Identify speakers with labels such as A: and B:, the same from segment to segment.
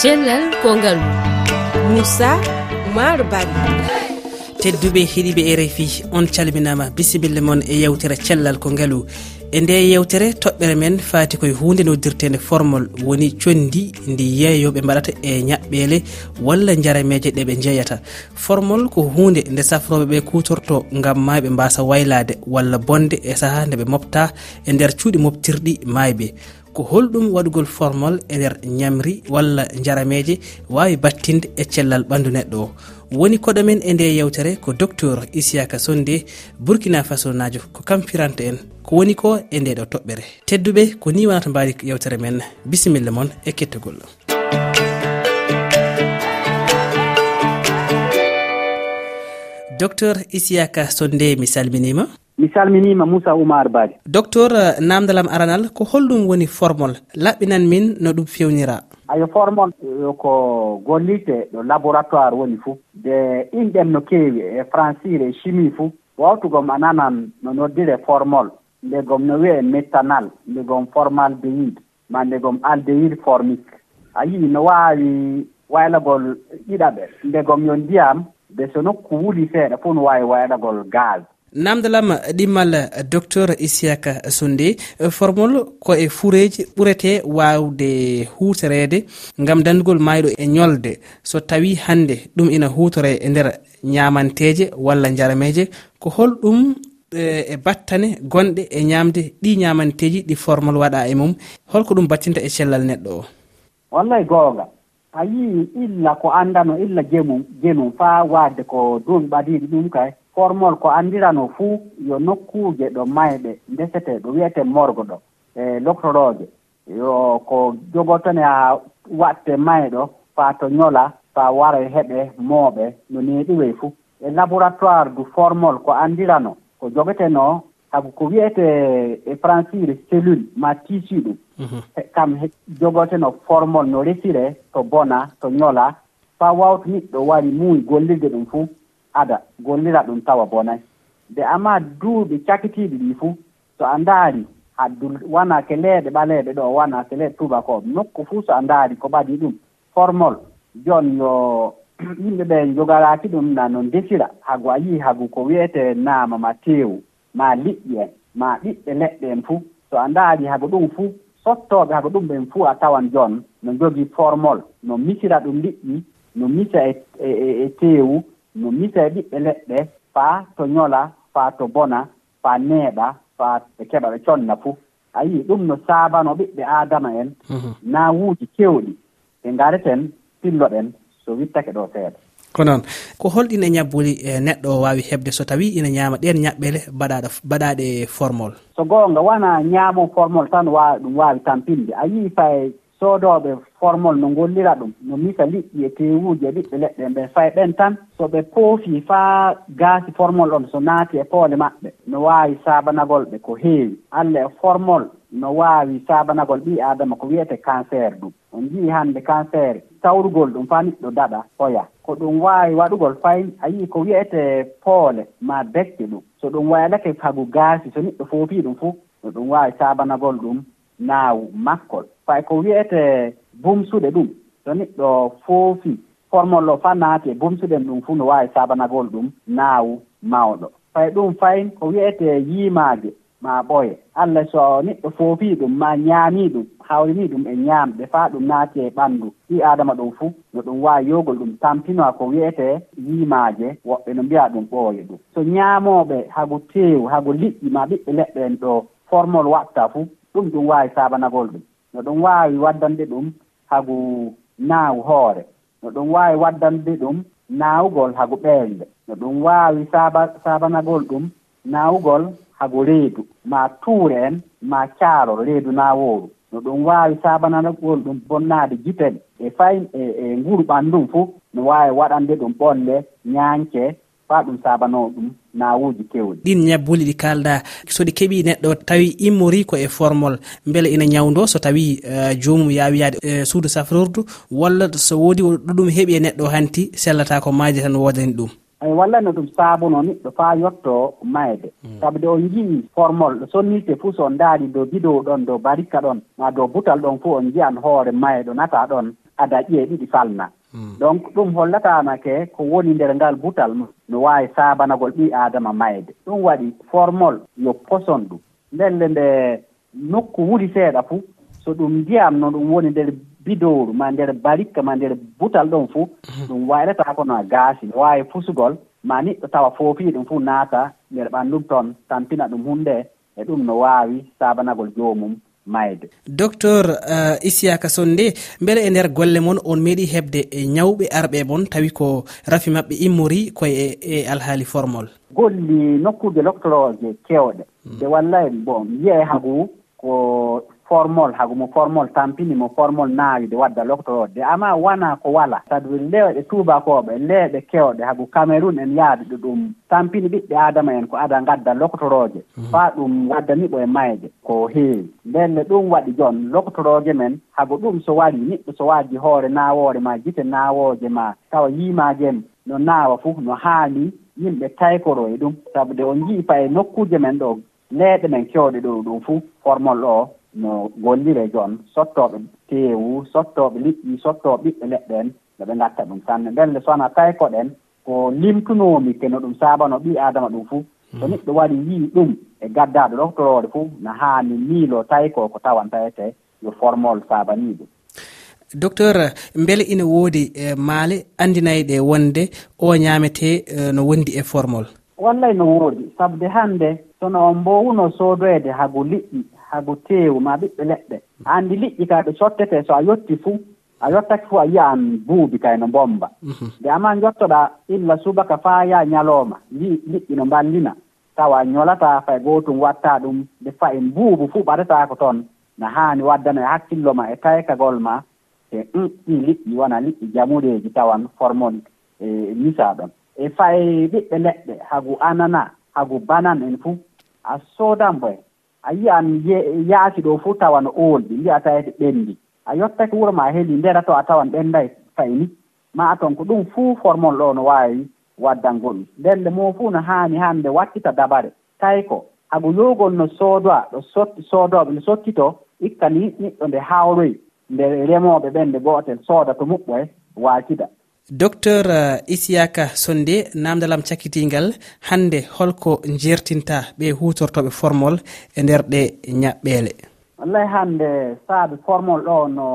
A: cellal kongal
B: moussa oumar bari.
C: Tedduɓe heeɗiɓe e rfi on calminama bisimilla moon e yewtere cellal ko ngaalu e nde yewtere toɓɓere men faati koye hunde noddirtede formol woni condi ndi yeeyoɓe mbaɗata e ñaɓɓele walla jarameje ɗeɓe jeeyata formol ko hunde nde safroɓeɓe kutorto gam maɓe mbasa waylade walla bonde e saaha ndeɓe mofta e nder cuuɗi moftirɗi mayɓe. ko holɗum waɗugol formol e nder ñamri walla jarameje wawi battinde e cellal ɓandu neɗɗo o. Woni koɗo men e nde yewtere ko docteur isiaka sonde burkina faso najo ko kam firanta en. Ko woni ko e nde ɗo toɓɓere. Tedduɓe ko ni wonata mbawi yewtere men. Bisimilla moon e kettogol. Docteur isiaka sonde mi salminima.
D: mi salminima moussa oumar badi
C: docteur eh, namdalam aranal ko holɗum woni formol laɓɓinan min no ɗum fewnira?
D: Ayo formol ko gollite ɗo laboratoire woni fuu. De inɗen no keewi e francire e chimie fuu. Ɓowtugom a nanan no noddire formol. Ndegom no wiye méthanal ndegom formaldehide ma ndegom aldehide formique. A yii no waawi waylagol ɗiɗaɓe. Ndegom yo ndiyam de so nokku wuli seeɗa fof no waawi waylagol gaz.
C: namdalam ɗimmal docteur isiaka sonde formol ko e fureji ɓurete wawde hutorede gam dandugol mayɗo e ñolde. So tawi hande ɗum ina hutore e nder ñamanteje walla jarameje ko holɗum e, e battane gonɗe e ñamde ɗi ñamanteji ɗi formol waɗa e mum. Holko ɗum battinta e cellal neɗɗo o.
D: Wallay goonga. a yii illa ko anndano illa jemum jenum faa waadde ko duuɓi ɓadiiɗi ɗum kay. Formol ko anndirano fuu yo nokkuuje ɗo mayɓe ndesete ɗo wiyete morgo ɗo e loctorooje. Yo ko jogotone haa watte mayɗo faa to ñola faa wara heɓe mooɓe no neeɗiwey fuu. E laboratoire du formol ko anndirano ko jogetenoo sabu ko wiyete e francire cellule ma tiisi ɗum. Mhm. E kam jogote no formol no resire to bona to ñola fa wawto niɗɗo wari muuyi gollirde ɗum fuu ada gollira ɗum tawa bonay nde amma duuɓi cakitiɗi ɗi fuu so a ndaari haddu wona ke leeɗe ɓaleeɗe ɗo wona ke leeɗe tubako nokku fuu so a ndaari ko ɓaɗi ɗum formol joon yo yimɓe ɓe jogaraaki ɗum na no ndesira hago a yii hago ko wiyete naama ma teewu. ma liɗɗi en ma ɓiɓɓe leɗɗe en fuu. So a ndaari hago ɗum fuu sottooɓe hago ɗum ɓen fuu a tawan joon no jogii formol no misira ɗum liɗɗi no misa e, e, e, e teewu no misa e ɓiɓɓe leɗɗe faa to ñola faa to bona faa neeɓa faa ɓe keɓa ɓe conna fuu. A yii ɗum no saabano ɓiɓɓe aadama en mhm. naawuuji kewɗi ɓe ngareten pilloɗen so wittake ɗo seeɗa.
C: ko noon ko holɗine ñabbuli e ñabbuli neɗɗo wawi heɓde so tawi ina ñaama ɗen ñaɓɓele baɗaɗo baɗaɗe formol.
D: So goonga wona ñaamo formol tan wawa ɗum wawi tampinde. A yii fay soodooɓe formol no ngollira ɗum no misa liɗɗi e teewuuji e ɓiɓɓe leɗɗe ɓe fay ɓen tan so ɓe poofii faa gaasi formol ɗon so naati e poole maɓɓe no waawi saabanagol ɓe ko heewi. Allah e formol no waawi saabanagol ɓii aadama ko wiyete cancer ɗum. On njii hannde cancer tawrugol ɗum faa niɗɗo daɗa hoya ko ɗum waawi waɗugol fay a yii ko wiyete poole ma becce ɗum. So ɗum waylake hagu gaasi so niɗɗo foofii ɗum fuu no ɗum waawi saabanagol ɗum naawu makkol. Fay ko wiyete bumsuɗe ɗum. To niɗɗo foofi formollo fa naati e bumsuɗen ɗum fuu no waawi sabanagol ɗum naawu mawɗo. Fay ɗum fayin ko wiyete yiimaaje ma ɓoye allah so niɗɗo foofii ɗum ma ñaamii ɗum hawrinii ɗum e ñaamɗe faa ɗum naati e ɓanndu. Ɗi aadama ɗum fuu no ɗum waawi yoogol ɗum tampinoa ko wiyete yiimaaje woɓɓe no mbiya ɗum ɓooye ɗum. So ñaamooɓe hago teewu hago liƴƴi ma ɓiɓɓe leɗɗe en ɗo formol watta fuu ɗum ɗum waawi sabanagol ɗum. No ɗum waawi waddande ɗum hagu naawu hoore. No ɗum waawi waddande ɗum naawugol hago ɓernde no ɗum waawi saaba saabanagol ɗum naawugol hago reedu ma tuure en ma caalol reedu naawooru. No ɗum waawi saabanagol ɗum bonnaade giten e fay e e nguru ɓanndum fuu no waawi waɗande ɗum ɓolle ñaanke faa ɗum saabano ɗum nawuji kewɗi.
C: Ɗin ñabbuli ɗi kalɗa so ɗi keeɓi neɗɗo tawi immori ko e formol beele ina ñawdo so tawi eh, jomum yawi yaade eh, suudu safrordu walla so woodi ɗum heeɓi e neɗɗo hanti sellata ko maaje tan wodani ɗum.
D: Eyi wallanno ɗum saabuno noon neɗɗo faa yetto mayde hmm. sabu de on njii formol ɗo sonnirte fuu so on ndaari dow bidow ɗon dow barikka ɗon ma dow butal ɗon fuu on njiyan hoore mayɗo nata ɗon ada ƴee ɗiɗi falna. Hmm. donc ɗum hollatamake ko woni nder ngal butal no wawi sabanagol ɓi adama mayde. Ɗum waɗi formol yo poson ɗum. Ndelle nde nokku wuli seeɗa fuu so ɗum ndiyam no ɗum woni nder bidowru ma nder barikka ma nder butal ɗon fuu ɗum hmm. wayrata kono a gaasi. No wawi pusugol ma niɗɗo tawa foofi ɗum fuu naata nder ɓanndum toon tampina ɗum hunde e ɗum no waawi saabanagol joomum mayde
C: docteur uh, isiyaka sonde beele e nder golle moon on meeɗi heɓde e ñawɓe arɓe moon tawi ko rafi maɓɓe immori koye e, e alhaali formol.
D: Golli nokkuuje loctoroje kewɗe ɗe hmm. wallay bon mbiye hagu ko formol hagumo formol tampinimo formol naawide wadda loctorode amma wona ko wala sabu lewɗe tubakoɓe leeɓe kewɗe haago cameron en yaadeɗo ɗum tampini ɓiɓɓe adama en ko ada gadda loctoroje mhm. faa ɗum waddaniɓo e mayde ko heewi. Ndenne ɗum waɗi joon loctoroje men haago ɗum so wari niɗɗo so waddi hoore nawore ma gite nawoje ma tawa yimajem no naawa fof no haani yimɓe taykoro e ɗum. Sabu de on jii fa e nokkuje men ɗo leeɗe men kewɗe ɗo ɗum fuu formol ɗo no gollire joon sottooɓe teewu sottooɓe liɗɗi sottoɓe ɓiɓɓe leɗɗe en no ɓe ngatta ɗum sanne. Ndelle sona sowona tawi koɗen ko limtunomi keno ɗum saabano ɓii adama ɗum fuu so hmm. neɗɗo waɗi yii ɗum e gaddaaɗo ɗoftorode fuu no haani miilo tawi ko ko tawan tawete yo formol saabanii ɗum
C: docteur mbele ina woodi e maale anndinayɗe wonde o ñamete e, no wondi e formol?
D: Wallay no woodi. Sabu de hannde sono on mbowuno soodoyde hago liɗɗi hago teewu ma ɓiɓɓe leɗɗe. Anndi liƴƴi kay ɓe cottete so a yotti fuu a yottake fuu a yiyan buubi kay no mbomba. Mhm. Nde amma jottoɗa illa subaka faa yaha ñalooma li liƴƴi no mballina. Tawa ñolata fay gootum watta ɗum nde fayi mbuubu fuu ɓadata ko toon no haani waddano e hakkillo ma e taykagol ma e ɗiɗɗi liƴƴi wona liƴƴi jamureeji tawan formol e misa ɗon e fay ɓiɓɓe leɗɗe hago anana hago banan en fuu a soodan boye a yiyan yaasi ɗo fof tawan oolɗi mbiya tawede ɓenndi. A yottake wuro ma heli ndera to a tawan ɓennday fayni. Ma toon ko ɗum fuu formol ɗo no waawi waddan goɗɗum ndelle mo fuu no haani hannde wakkita dabare. Tawi ko hago yowgol no soodoa ɗo sotti soodooɓe no sottito ikka ni niɗɗo nde hawroyi nde remooɓe ɓen nde gootel sooda to muɓɓo e waakida.
C: docteur eh, isiyaka sonde namdalam cakkitingal hande holko jertinta ɓe hutortoɓe formol e nder ɗe ñaɓɓele.
D: Wallay hande saabe formol ɗo no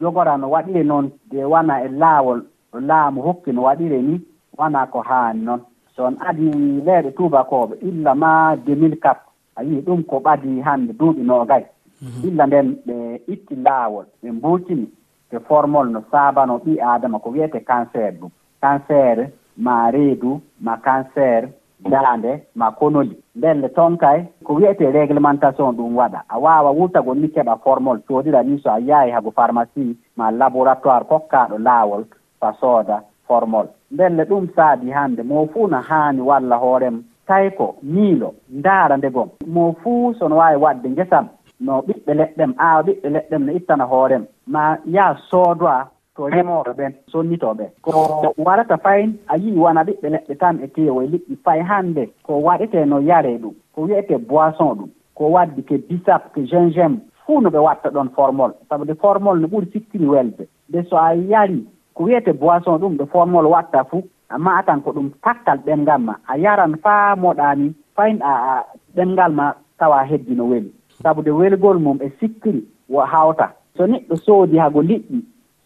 D: jogora no waɗire noon de wona e laawol laamu hokki no waɗire ni wona ko haani noon so on adi leyɗe tubakoɓe illa ma 2004 a yii ɗum ko ɓadi hande duuɓi noogay mhm. illa nden ɓe itti laawol ɓe mbuutini te formol no saabano ɓi adama ko wiyete cancer ɗum cancer ma reedu ma cancer daande ma konoli. Ndelle toon kay ko wiyete réglementation ɗum waɗa. A wawa wurtagol ni keɓa formol codira ni so a yaahi hago pharmacie ma laboratoire kokkaɗo laawol fa sooda formol. Ndelle ɗum saabi hannde mo fuu no haani walla hoorem tawi ko miilo ndaara ndegom mo fuu sono waawi waɗde ngesam. no ɓiɓɓe leɗɗem aawa ɓiɓɓe leɗɗem no ittana hoorem. Ma yaa soodoa to remooɓe ɓen sonnitoɓe ko warata fayin a yii wona ɓiɓɓe leɗɗe tan e teewo e liɗɗi fay hannde. Ko waɗetee no yaree ɗum ko wiyetee boisson ɗum ko waddi ke bisap ke gingem fuu no ɓe watta ɗon formol. Sabu de formol no ɓuri sikkiri welde. Nde so a yari ko wiyete boisson ɗum ɗo formol watta fuu amma atan ko ɗum takkal ɗemngal ma. A yaran faa moɗaani fayin a ɗemngal ma tawa heddi no weli. sabu de welgol mum e sikkiri wo hawta. So neɗɗo soodi hago liɗɗi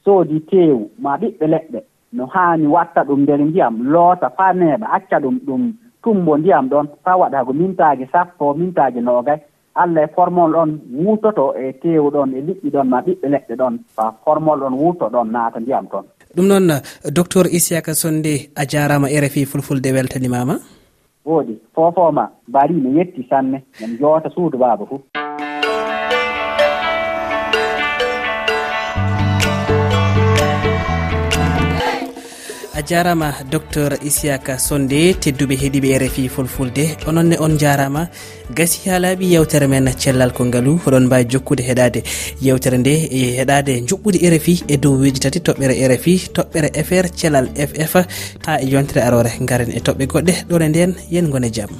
D: soodi teewu ma ɓiɓɓe leɗɗe. No haani watta ɗum nder ndiyam loota faa neeɓa acca ɗum ɗum tumbo ndiyam ɗon faa waɗa hago mintaaji sappo mintaaji noogay. Allah e formol ɗon wuutoto e teewu ɗon e liɗɗi ɗon ma ɓiɓɓe leɗɗe ɗon fa formol ɗon wuuto ɗon naata ndiyam toon
C: ɗum noon docteur isiaka sonde a jarama rfi fulfulde weltanimama.
D: Woodi fofoma bari mi yetti sanne min joota suudu baaba fuu.
C: a jarama docteur isiaka sonde tedduɓe heeɗiɓe rfi fulfulde. Ononne on jarama. Gasi ha laaɓi yewtere men cellal ko ngaalu oɗon mbawi jokkude heɗade. Yewtere nde e heɗade juɓɓude rfi e dow weji tati toɓɓere rfi toɓɓere fr cellal ff ha e yontere arore garen e toɓɓe goɗɗe. Ɗone nden yen gone jaam.